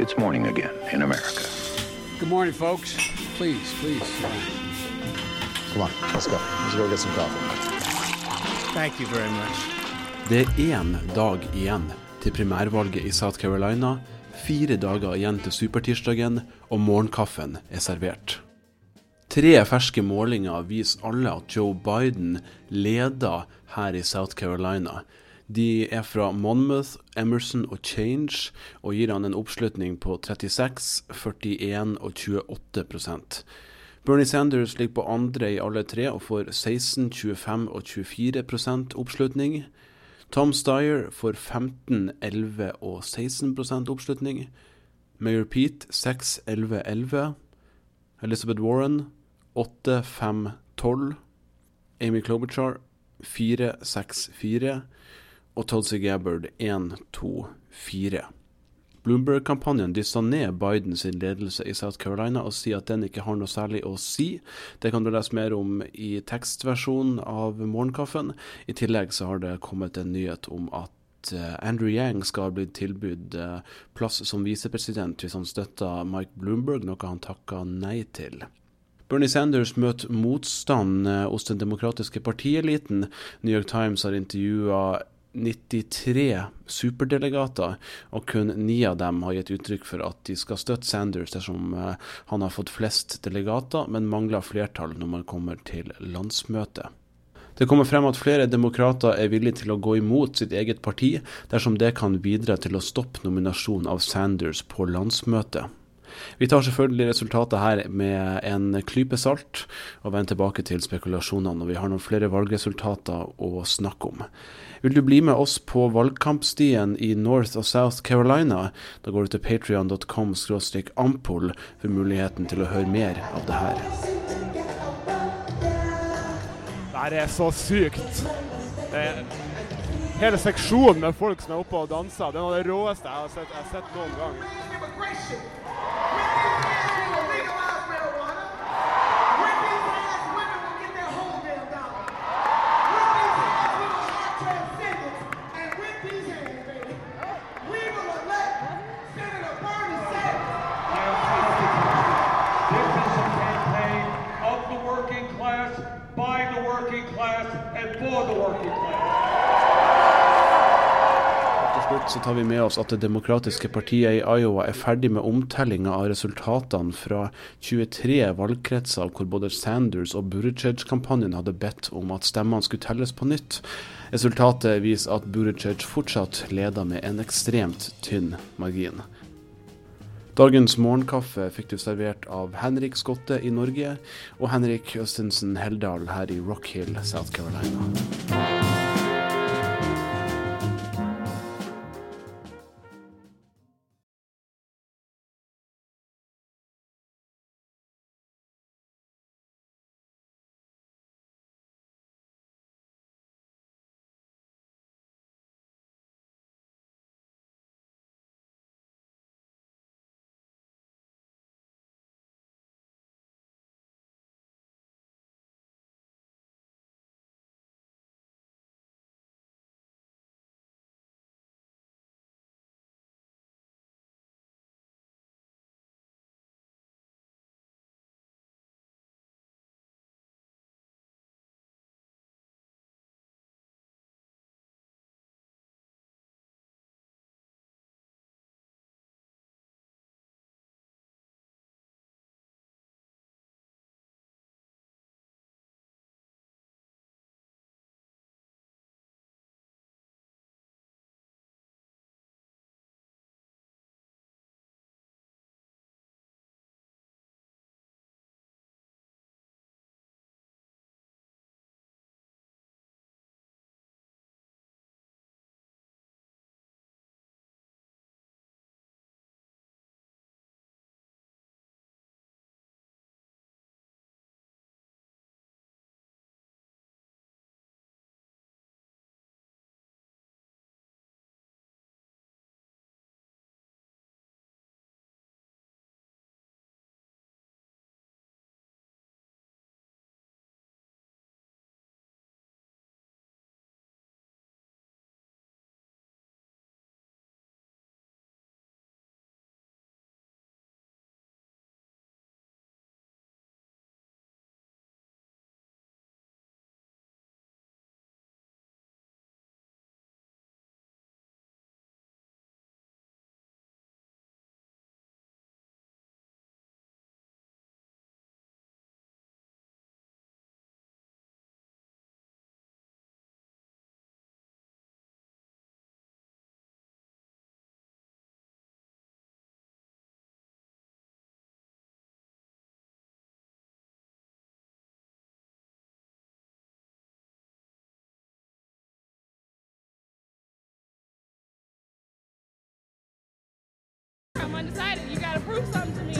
It's morning again in America. Good morning, folks. Please, please. Come on, let's go. Let's go get some coffee. Thank you very much. Det er én dag igjen til primærvalget i South Carolina, fire dager igjen til supertirsdagen, og morgenkaffen er servert. Tre ferske målinger viser alle at Joe Biden leder her i South Carolina. De er fra Monmouth, Emerson og Change, og gir han en oppslutning på 36, 41 og 28% Bernie Sanders ligger på andre i alle tre og får 16, 25 og 24% oppslutning. Tom Steyer får 15, 11 og 16% oppslutning. Mayor Pete 6, 11, 11. Elizabeth Warren 8, 5, 12. Amy Klobuchar 4, 6, 4 og Tulsi Gabbard 1, 2, 4. Bloomberg-kampanjen dyssa ned Bidens ledelse i South Carolina og sier at den ikke har noe særlig å si. Det kan du lese mer om i tekstversjonen av Morgenkaffen. I tillegg så har det kommet en nyhet om at eh, Andrew Yang skal ha blitt tilbudt eh, plass som visepresident hvis han støtter Mike Bloomberg, noe han takka nei til. Bernie Sanders møter motstand eh, hos den demokratiske partieliten. New York Times har intervjua 93 superdelegater, og kun ni av dem har gitt uttrykk for at de skal støtte Sanders dersom eh, han har fått flest delegater, men mangler flertall når man kommer til landsmøtet. Det kommer frem at flere demokrater er villige til å gå imot sitt eget parti dersom det kan bidra til å stoppe nominasjonen av Sanders på landsmøtet. Vi tar selvfølgelig resultatet her med en klype salt, og vender tilbake til spekulasjonene når vi har noen flere valgresultater å snakke om. Vil du bli med oss på valgkampstien i North og South Carolina? Da går du til patrion.com ampol for muligheten til å høre mer av det her. Det er så sykt. Det er hele seksjonen med folk som er oppe og danser. Det er noe av det råeste jeg har sett, jeg har sett noen gang. Så tar vi med oss at Det demokratiske partiet i Iowa er ferdig med omtellinga av resultatene fra 23 valgkretser hvor både Sanders og Buttigieg-kampanjen hadde bedt om at stemmene skulle telles på nytt. Resultatet viser at Buttigieg fortsatt leder med en ekstremt tynn margin. Dagens morgenkaffe fikk du servert av Henrik Skotte i Norge og Henrik Østensen Heldal her i Rock Hill, South Carolina. Undecided. You got to prove something to me.